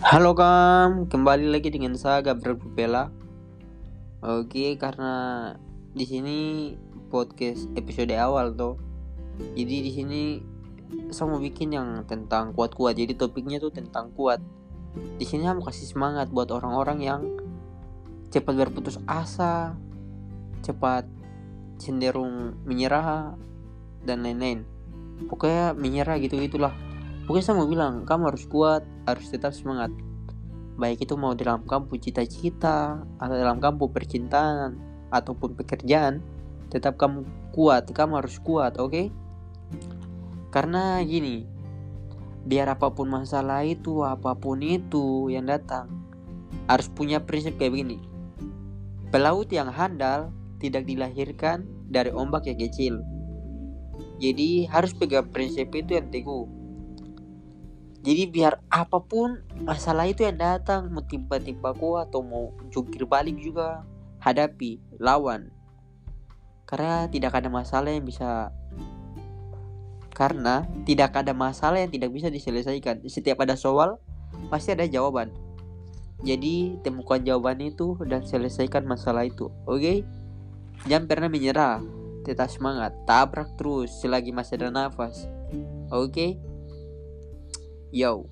Halo Kam, kembali lagi dengan saya Gabriel Pupela. Oke, karena di sini podcast episode awal tuh. Jadi di sini saya mau bikin yang tentang kuat-kuat. Jadi topiknya tuh tentang kuat. Di sini saya mau kasih semangat buat orang-orang yang cepat berputus asa, cepat cenderung menyerah dan lain-lain. Pokoknya menyerah gitu gitulah. Pokoknya saya mau bilang, kamu harus kuat, harus tetap semangat. Baik itu mau dalam kampu cita-cita atau dalam kampu percintaan ataupun pekerjaan tetap kamu kuat kamu harus kuat oke? Okay? karena gini biar apa pun masalah itu apa pun itu yang datang harus punya prinsip kayak begini. Pelaut yang handal tidak dilahirkan dari ombak yang kecil. Jadi harus pegang prinsip itu yang teguh jadi biar apa pun masalah itu yang datang mau timpa-timpa ku atau mau jungkir balik juga hadapi lawan. Karena tidak ada masalah yang bisa karena tidak ada masalah yang tidak bisa diselesaikan. Setiap ada soal pasti ada jawaban. Jadi temukan jawaban itu dan selesaikan masalah itu oke? Okay? jangan pernah menyerah. Tetap semangat. Tabrak terus selagi masih ada nafas oke? okay? Yo.